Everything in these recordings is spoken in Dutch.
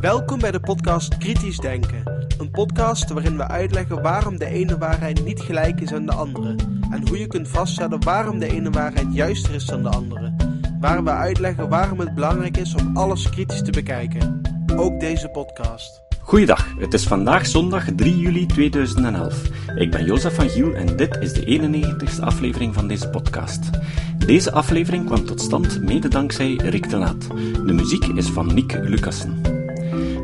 Welkom bij de podcast Kritisch Denken. Een podcast waarin we uitleggen waarom de ene waarheid niet gelijk is aan de andere. En hoe je kunt vaststellen waarom de ene waarheid juister is dan de andere. Waar we uitleggen waarom het belangrijk is om alles kritisch te bekijken. Ook deze podcast. Goeiedag, het is vandaag zondag 3 juli 2011. Ik ben Jozef van Giel en dit is de 91ste aflevering van deze podcast. Deze aflevering kwam tot stand mede dankzij Rick de Laat. De muziek is van Nick Lucassen.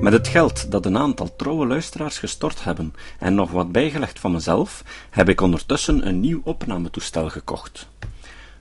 Met het geld dat een aantal trouwe luisteraars gestort hebben en nog wat bijgelegd van mezelf, heb ik ondertussen een nieuw opnametoestel gekocht.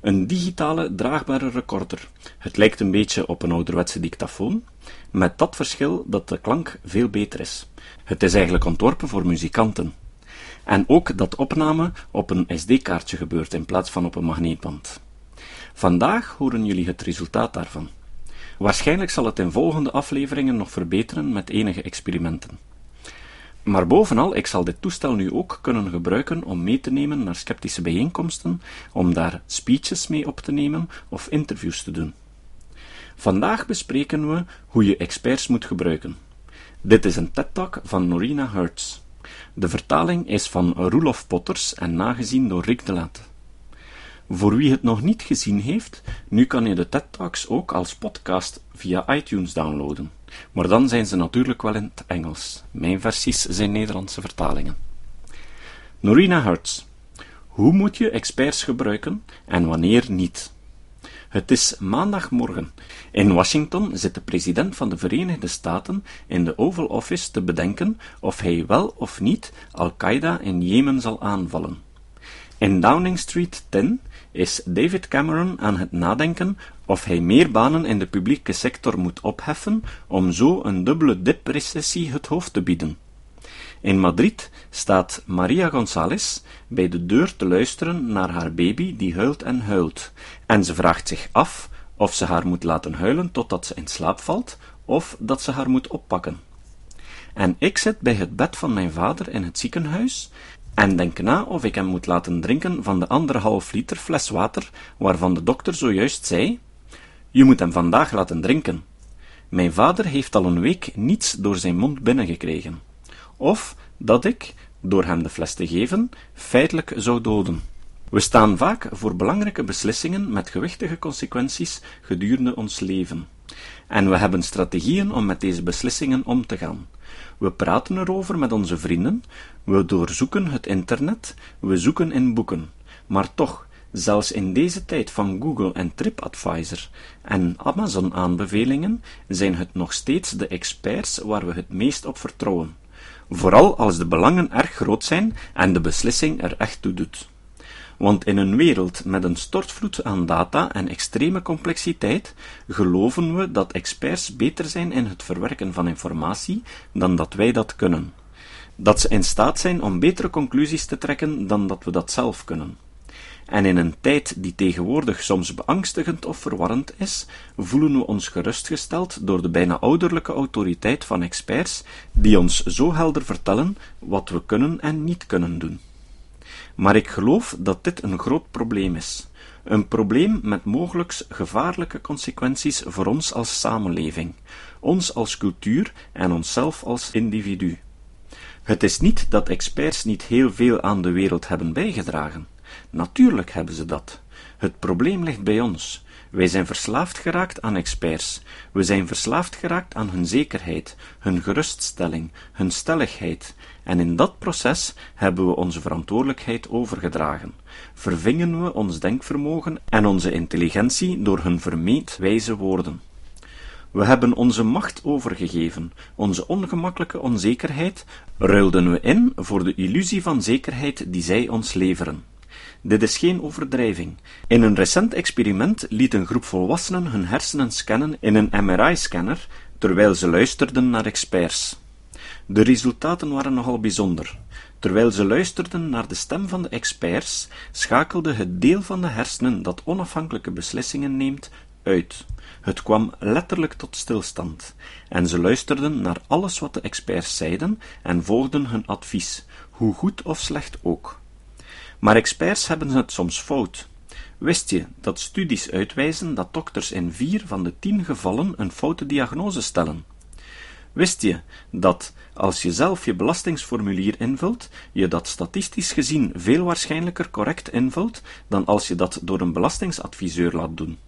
Een digitale draagbare recorder. Het lijkt een beetje op een ouderwetse dictafoon, met dat verschil dat de klank veel beter is. Het is eigenlijk ontworpen voor muzikanten. En ook dat opname op een SD-kaartje gebeurt in plaats van op een magneetband. Vandaag horen jullie het resultaat daarvan. Waarschijnlijk zal het in volgende afleveringen nog verbeteren met enige experimenten. Maar bovenal, ik zal dit toestel nu ook kunnen gebruiken om mee te nemen naar sceptische bijeenkomsten, om daar speeches mee op te nemen of interviews te doen. Vandaag bespreken we hoe je experts moet gebruiken. Dit is een TED-talk van Norina Hertz. De vertaling is van Roelof Potters en nagezien door Rick de Laat. Voor wie het nog niet gezien heeft, nu kan je de TED Talks ook als podcast via iTunes downloaden. Maar dan zijn ze natuurlijk wel in het Engels. Mijn versies zijn Nederlandse vertalingen. Norina Hertz. Hoe moet je experts gebruiken en wanneer niet? Het is maandagmorgen. In Washington zit de president van de Verenigde Staten in de Oval Office te bedenken of hij wel of niet Al-Qaeda in Jemen zal aanvallen. In Downing Street 10 is David Cameron aan het nadenken of hij meer banen in de publieke sector moet opheffen om zo een dubbele dip-recessie het hoofd te bieden. In Madrid staat Maria González bij de deur te luisteren naar haar baby die huilt en huilt, en ze vraagt zich af of ze haar moet laten huilen totdat ze in slaap valt, of dat ze haar moet oppakken. En ik zit bij het bed van mijn vader in het ziekenhuis en denk na of ik hem moet laten drinken van de anderhalf liter fles water waarvan de dokter zojuist zei: Je moet hem vandaag laten drinken. Mijn vader heeft al een week niets door zijn mond binnengekregen. Of dat ik, door hem de fles te geven, feitelijk zou doden. We staan vaak voor belangrijke beslissingen met gewichtige consequenties gedurende ons leven. En we hebben strategieën om met deze beslissingen om te gaan. We praten erover met onze vrienden, we doorzoeken het internet, we zoeken in boeken. Maar toch, zelfs in deze tijd van Google en TripAdvisor en Amazon-aanbevelingen zijn het nog steeds de experts waar we het meest op vertrouwen. Vooral als de belangen erg groot zijn en de beslissing er echt toe doet. Want in een wereld met een stortvloed aan data en extreme complexiteit geloven we dat experts beter zijn in het verwerken van informatie dan dat wij dat kunnen. Dat ze in staat zijn om betere conclusies te trekken dan dat we dat zelf kunnen. En in een tijd die tegenwoordig soms beangstigend of verwarrend is, voelen we ons gerustgesteld door de bijna ouderlijke autoriteit van experts die ons zo helder vertellen wat we kunnen en niet kunnen doen. Maar ik geloof dat dit een groot probleem is. Een probleem met mogelijk gevaarlijke consequenties voor ons als samenleving, ons als cultuur en onszelf als individu. Het is niet dat experts niet heel veel aan de wereld hebben bijgedragen. Natuurlijk hebben ze dat. Het probleem ligt bij ons. Wij zijn verslaafd geraakt aan experts. We zijn verslaafd geraakt aan hun zekerheid, hun geruststelling, hun stelligheid. En in dat proces hebben we onze verantwoordelijkheid overgedragen. Vervingen we ons denkvermogen en onze intelligentie door hun vermeend wijze woorden. We hebben onze macht overgegeven, onze ongemakkelijke onzekerheid ruilden we in voor de illusie van zekerheid die zij ons leveren. Dit is geen overdrijving. In een recent experiment liet een groep volwassenen hun hersenen scannen in een MRI-scanner terwijl ze luisterden naar experts. De resultaten waren nogal bijzonder. Terwijl ze luisterden naar de stem van de experts, schakelde het deel van de hersenen dat onafhankelijke beslissingen neemt uit. Het kwam letterlijk tot stilstand, en ze luisterden naar alles wat de experts zeiden en volgden hun advies, hoe goed of slecht ook. Maar experts hebben het soms fout. Wist je dat studies uitwijzen dat dokters in vier van de tien gevallen een foute diagnose stellen? Wist je dat als je zelf je belastingsformulier invult, je dat statistisch gezien veel waarschijnlijker correct invult dan als je dat door een belastingsadviseur laat doen?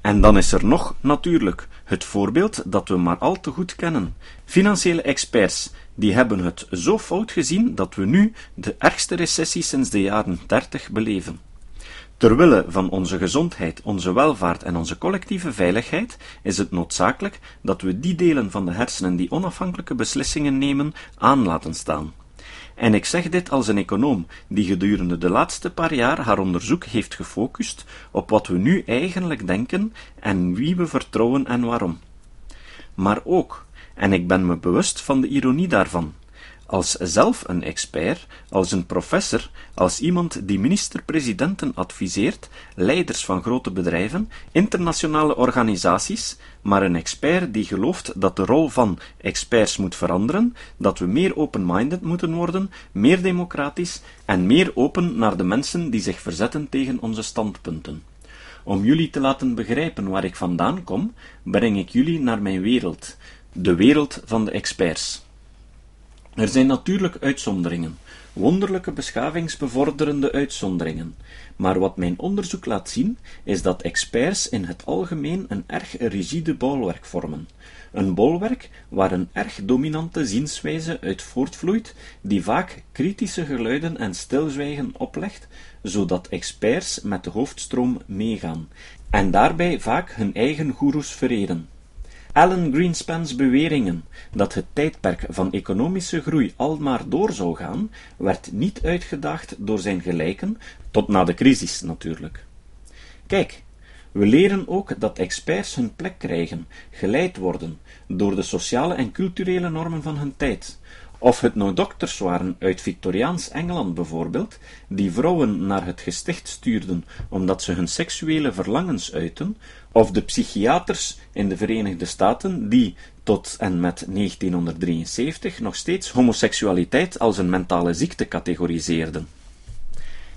En dan is er nog, natuurlijk, het voorbeeld dat we maar al te goed kennen. Financiële experts, die hebben het zo fout gezien dat we nu de ergste recessie sinds de jaren 30 beleven. Terwille van onze gezondheid, onze welvaart en onze collectieve veiligheid is het noodzakelijk dat we die delen van de hersenen die onafhankelijke beslissingen nemen, aan laten staan. En ik zeg dit als een econoom die gedurende de laatste paar jaar haar onderzoek heeft gefocust op wat we nu eigenlijk denken en wie we vertrouwen en waarom. Maar ook, en ik ben me bewust van de ironie daarvan, als zelf een expert, als een professor, als iemand die minister-presidenten adviseert, leiders van grote bedrijven, internationale organisaties, maar een expert die gelooft dat de rol van experts moet veranderen, dat we meer open-minded moeten worden, meer democratisch en meer open naar de mensen die zich verzetten tegen onze standpunten. Om jullie te laten begrijpen waar ik vandaan kom, breng ik jullie naar mijn wereld, de wereld van de experts. Er zijn natuurlijk uitzonderingen, wonderlijke beschavingsbevorderende uitzonderingen, maar wat mijn onderzoek laat zien, is dat experts in het algemeen een erg rigide bolwerk vormen. Een bolwerk waar een erg dominante zienswijze uit voortvloeit, die vaak kritische geluiden en stilzwijgen oplegt, zodat experts met de hoofdstroom meegaan, en daarbij vaak hun eigen goeroes vereren. Alan Greenspans beweringen dat het tijdperk van economische groei almaar door zou gaan, werd niet uitgedaagd door zijn gelijken, tot na de crisis natuurlijk. Kijk, we leren ook dat experts hun plek krijgen, geleid worden door de sociale en culturele normen van hun tijd, of het nou dokters waren uit Victoriaans Engeland bijvoorbeeld, die vrouwen naar het gesticht stuurden omdat ze hun seksuele verlangens uiten, of de psychiaters in de Verenigde Staten die tot en met 1973 nog steeds homoseksualiteit als een mentale ziekte categoriseerden.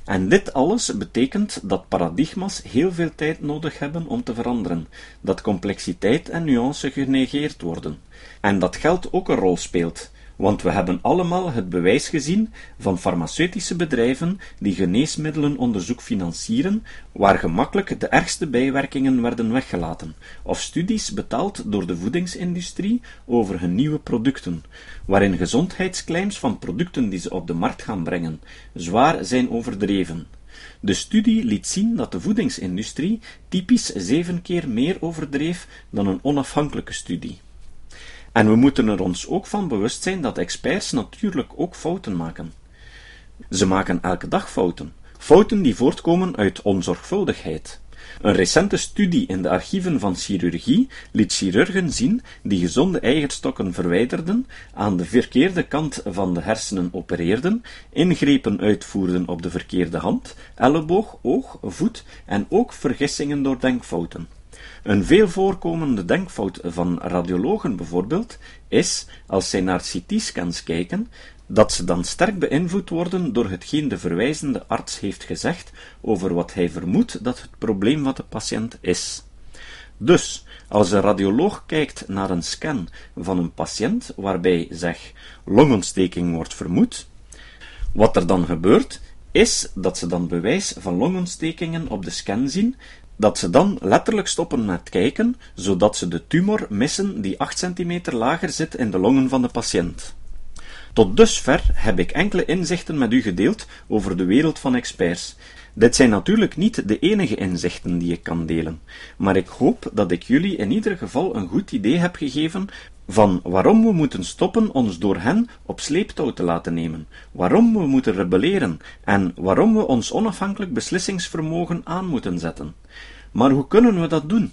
En dit alles betekent dat paradigma's heel veel tijd nodig hebben om te veranderen, dat complexiteit en nuance genegeerd worden, en dat geld ook een rol speelt, want we hebben allemaal het bewijs gezien van farmaceutische bedrijven die geneesmiddelenonderzoek financieren, waar gemakkelijk de ergste bijwerkingen werden weggelaten, of studies betaald door de voedingsindustrie over hun nieuwe producten, waarin gezondheidsclaims van producten die ze op de markt gaan brengen zwaar zijn overdreven. De studie liet zien dat de voedingsindustrie typisch zeven keer meer overdreef dan een onafhankelijke studie. En we moeten er ons ook van bewust zijn dat experts natuurlijk ook fouten maken. Ze maken elke dag fouten. Fouten die voortkomen uit onzorgvuldigheid. Een recente studie in de archieven van chirurgie liet chirurgen zien die gezonde eierstokken verwijderden, aan de verkeerde kant van de hersenen opereerden, ingrepen uitvoerden op de verkeerde hand, elleboog, oog, voet en ook vergissingen door denkfouten. Een veel voorkomende denkfout van radiologen bijvoorbeeld is, als zij naar CT-scans kijken, dat ze dan sterk beïnvloed worden door hetgeen de verwijzende arts heeft gezegd over wat hij vermoedt dat het probleem van de patiënt is. Dus, als een radioloog kijkt naar een scan van een patiënt waarbij, zeg, longontsteking wordt vermoed, wat er dan gebeurt, is dat ze dan bewijs van longontstekingen op de scan zien dat ze dan letterlijk stoppen met kijken, zodat ze de tumor missen die 8 centimeter lager zit in de longen van de patiënt. Tot dusver heb ik enkele inzichten met u gedeeld over de wereld van experts. Dit zijn natuurlijk niet de enige inzichten die ik kan delen, maar ik hoop dat ik jullie in ieder geval een goed idee heb gegeven van waarom we moeten stoppen ons door hen op sleeptouw te laten nemen, waarom we moeten rebelleren en waarom we ons onafhankelijk beslissingsvermogen aan moeten zetten. Maar hoe kunnen we dat doen?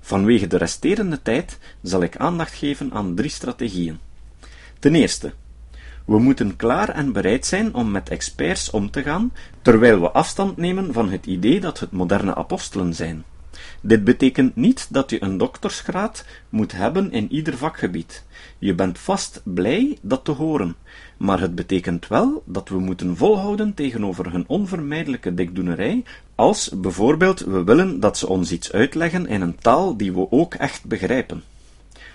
Vanwege de resterende tijd zal ik aandacht geven aan drie strategieën. Ten eerste, we moeten klaar en bereid zijn om met experts om te gaan, terwijl we afstand nemen van het idee dat het moderne apostelen zijn. Dit betekent niet dat je een doktersgraad moet hebben in ieder vakgebied. Je bent vast blij dat te horen, maar het betekent wel dat we moeten volhouden tegenover hun onvermijdelijke dikdoenerij, als bijvoorbeeld we willen dat ze ons iets uitleggen in een taal die we ook echt begrijpen.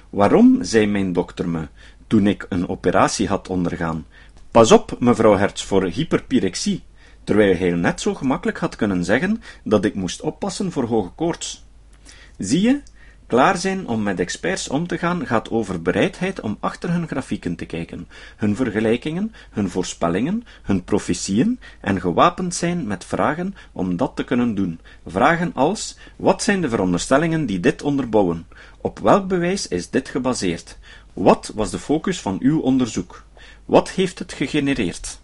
Waarom, zei mijn dokter me, toen ik een operatie had ondergaan. Pas op, mevrouw Hertz, voor hyperpyrexie, terwijl hij net zo gemakkelijk had kunnen zeggen dat ik moest oppassen voor hoge koorts. Zie je, klaar zijn om met experts om te gaan gaat over bereidheid om achter hun grafieken te kijken, hun vergelijkingen, hun voorspellingen, hun profetieën en gewapend zijn met vragen om dat te kunnen doen. Vragen als: wat zijn de veronderstellingen die dit onderbouwen? Op welk bewijs is dit gebaseerd? Wat was de focus van uw onderzoek? Wat heeft het gegenereerd?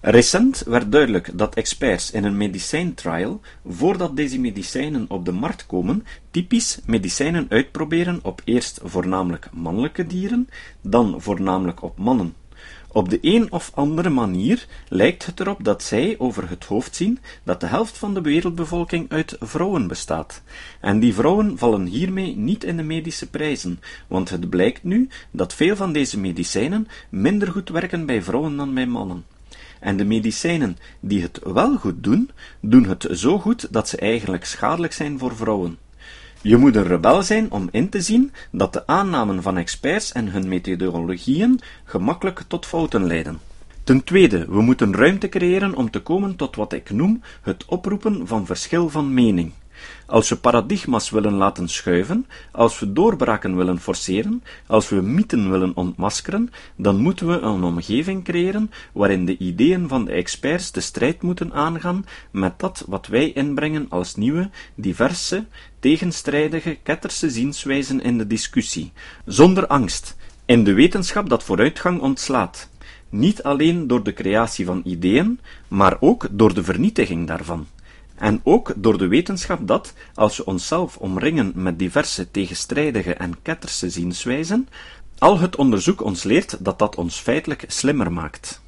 Recent werd duidelijk dat experts in een medicijntrial, voordat deze medicijnen op de markt komen, typisch medicijnen uitproberen op eerst voornamelijk mannelijke dieren, dan voornamelijk op mannen. Op de een of andere manier lijkt het erop dat zij over het hoofd zien dat de helft van de wereldbevolking uit vrouwen bestaat. En die vrouwen vallen hiermee niet in de medische prijzen, want het blijkt nu dat veel van deze medicijnen minder goed werken bij vrouwen dan bij mannen. En de medicijnen die het wel goed doen, doen het zo goed dat ze eigenlijk schadelijk zijn voor vrouwen. Je moet een rebel zijn om in te zien dat de aannamen van experts en hun methodologieën gemakkelijk tot fouten leiden. Ten tweede, we moeten ruimte creëren om te komen tot wat ik noem het oproepen van verschil van mening. Als we paradigma's willen laten schuiven, als we doorbraken willen forceren, als we mythen willen ontmaskeren, dan moeten we een omgeving creëren waarin de ideeën van de experts de strijd moeten aangaan met dat wat wij inbrengen als nieuwe, diverse, tegenstrijdige, ketterse zienswijzen in de discussie, zonder angst, in de wetenschap dat vooruitgang ontslaat, niet alleen door de creatie van ideeën, maar ook door de vernietiging daarvan. En ook door de wetenschap dat, als we onszelf omringen met diverse tegenstrijdige en ketterse zienswijzen, al het onderzoek ons leert dat dat ons feitelijk slimmer maakt.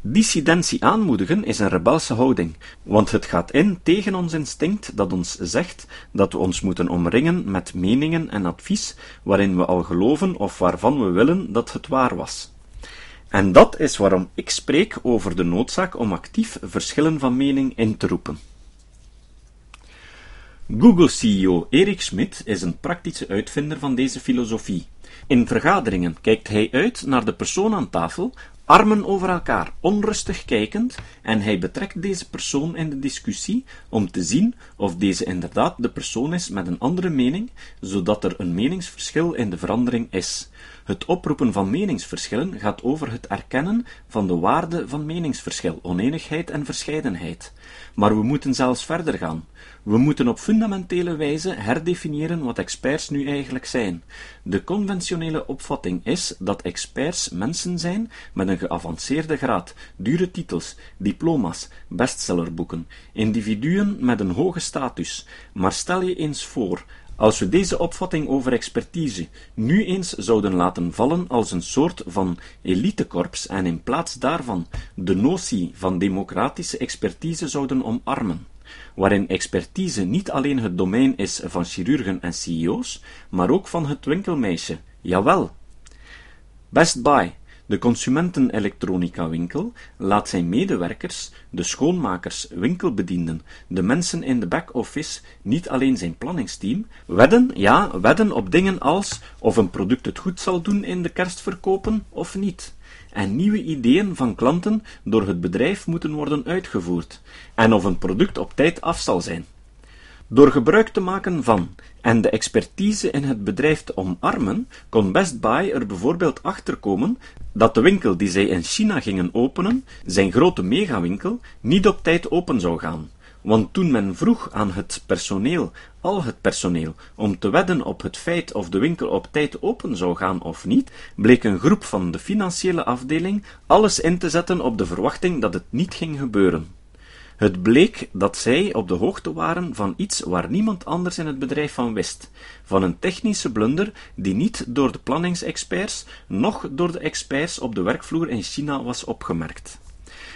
Dissidentie aanmoedigen is een rebelse houding, want het gaat in tegen ons instinct dat ons zegt dat we ons moeten omringen met meningen en advies waarin we al geloven of waarvan we willen dat het waar was. En dat is waarom ik spreek over de noodzaak om actief verschillen van mening in te roepen. Google-CEO Erik Schmidt is een praktische uitvinder van deze filosofie. In vergaderingen kijkt hij uit naar de persoon aan tafel, armen over elkaar, onrustig kijkend, en hij betrekt deze persoon in de discussie om te zien of deze inderdaad de persoon is met een andere mening, zodat er een meningsverschil in de verandering is. Het oproepen van meningsverschillen gaat over het erkennen van de waarde van meningsverschil, oneenigheid en verscheidenheid. Maar we moeten zelfs verder gaan. We moeten op fundamentele wijze herdefiniëren wat experts nu eigenlijk zijn. De conventionele opvatting is dat experts mensen zijn met een geavanceerde graad, dure titels, diploma's, bestsellerboeken, individuen met een hoge status. Maar stel je eens voor als we deze opvatting over expertise nu eens zouden laten vallen als een soort van elitekorps en in plaats daarvan de notie van democratische expertise zouden omarmen, waarin expertise niet alleen het domein is van chirurgen en CEO's, maar ook van het winkelmeisje, jawel. Best Buy, de consumentenelektronica-winkel laat zijn medewerkers, de schoonmakers, winkelbedienden, de mensen in de back-office, niet alleen zijn planningsteam, wedden, ja, wedden op dingen als of een product het goed zal doen in de kerstverkopen of niet. En nieuwe ideeën van klanten door het bedrijf moeten worden uitgevoerd, en of een product op tijd af zal zijn. Door gebruik te maken van en de expertise in het bedrijf te omarmen, kon Best Buy er bijvoorbeeld achter komen dat de winkel die zij in China gingen openen, zijn grote megawinkel, niet op tijd open zou gaan. Want toen men vroeg aan het personeel, al het personeel, om te wedden op het feit of de winkel op tijd open zou gaan of niet, bleek een groep van de financiële afdeling alles in te zetten op de verwachting dat het niet ging gebeuren. Het bleek dat zij op de hoogte waren van iets waar niemand anders in het bedrijf van wist, van een technische blunder die niet door de planningsexperts, noch door de experts op de werkvloer in China was opgemerkt.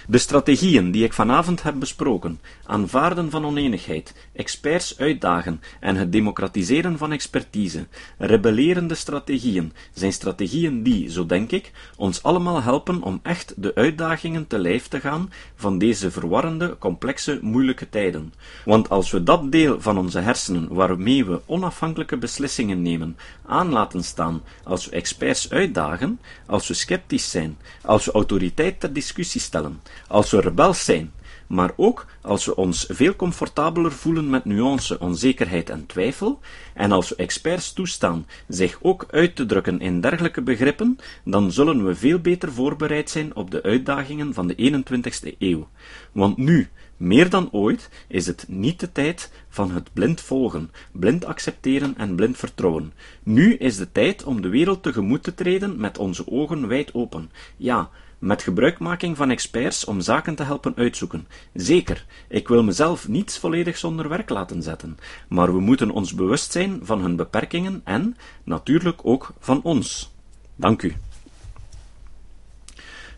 De strategieën die ik vanavond heb besproken, aanvaarden van oneenigheid, experts uitdagen en het democratiseren van expertise, rebellerende strategieën, zijn strategieën die, zo denk ik, ons allemaal helpen om echt de uitdagingen te lijf te gaan van deze verwarrende, complexe, moeilijke tijden. Want als we dat deel van onze hersenen waarmee we onafhankelijke beslissingen nemen aan laten staan, als we experts uitdagen, als we sceptisch zijn, als we autoriteit ter discussie stellen, als we rebels zijn, maar ook als we ons veel comfortabeler voelen met nuance, onzekerheid en twijfel, en als we experts toestaan zich ook uit te drukken in dergelijke begrippen, dan zullen we veel beter voorbereid zijn op de uitdagingen van de 21ste eeuw. Want nu, meer dan ooit, is het niet de tijd van het blind volgen, blind accepteren en blind vertrouwen. Nu is de tijd om de wereld tegemoet te treden met onze ogen wijd open. Ja, met gebruikmaking van experts om zaken te helpen uitzoeken. Zeker, ik wil mezelf niet volledig zonder werk laten zetten, maar we moeten ons bewust zijn van hun beperkingen en, natuurlijk ook van ons. Dank u.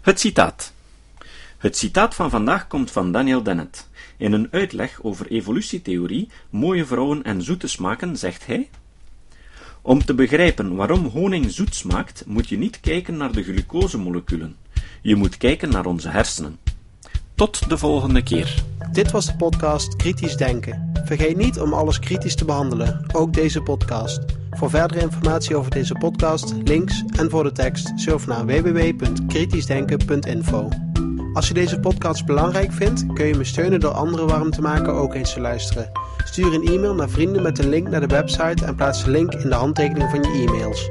Het citaat. Het citaat van vandaag komt van Daniel Dennett. In een uitleg over evolutietheorie, mooie vrouwen en zoete smaken zegt hij om te begrijpen waarom honing zoet smaakt, moet je niet kijken naar de glucosemoleculen. Je moet kijken naar onze hersenen. Tot de volgende keer. Dit was de podcast Kritisch Denken. Vergeet niet om alles kritisch te behandelen, ook deze podcast. Voor verdere informatie over deze podcast, links en voor de tekst, surf naar www.kritischdenken.info. Als je deze podcast belangrijk vindt, kun je me steunen door anderen warm te maken ook eens te luisteren. Stuur een e-mail naar vrienden met een link naar de website en plaats de link in de handtekening van je e-mails.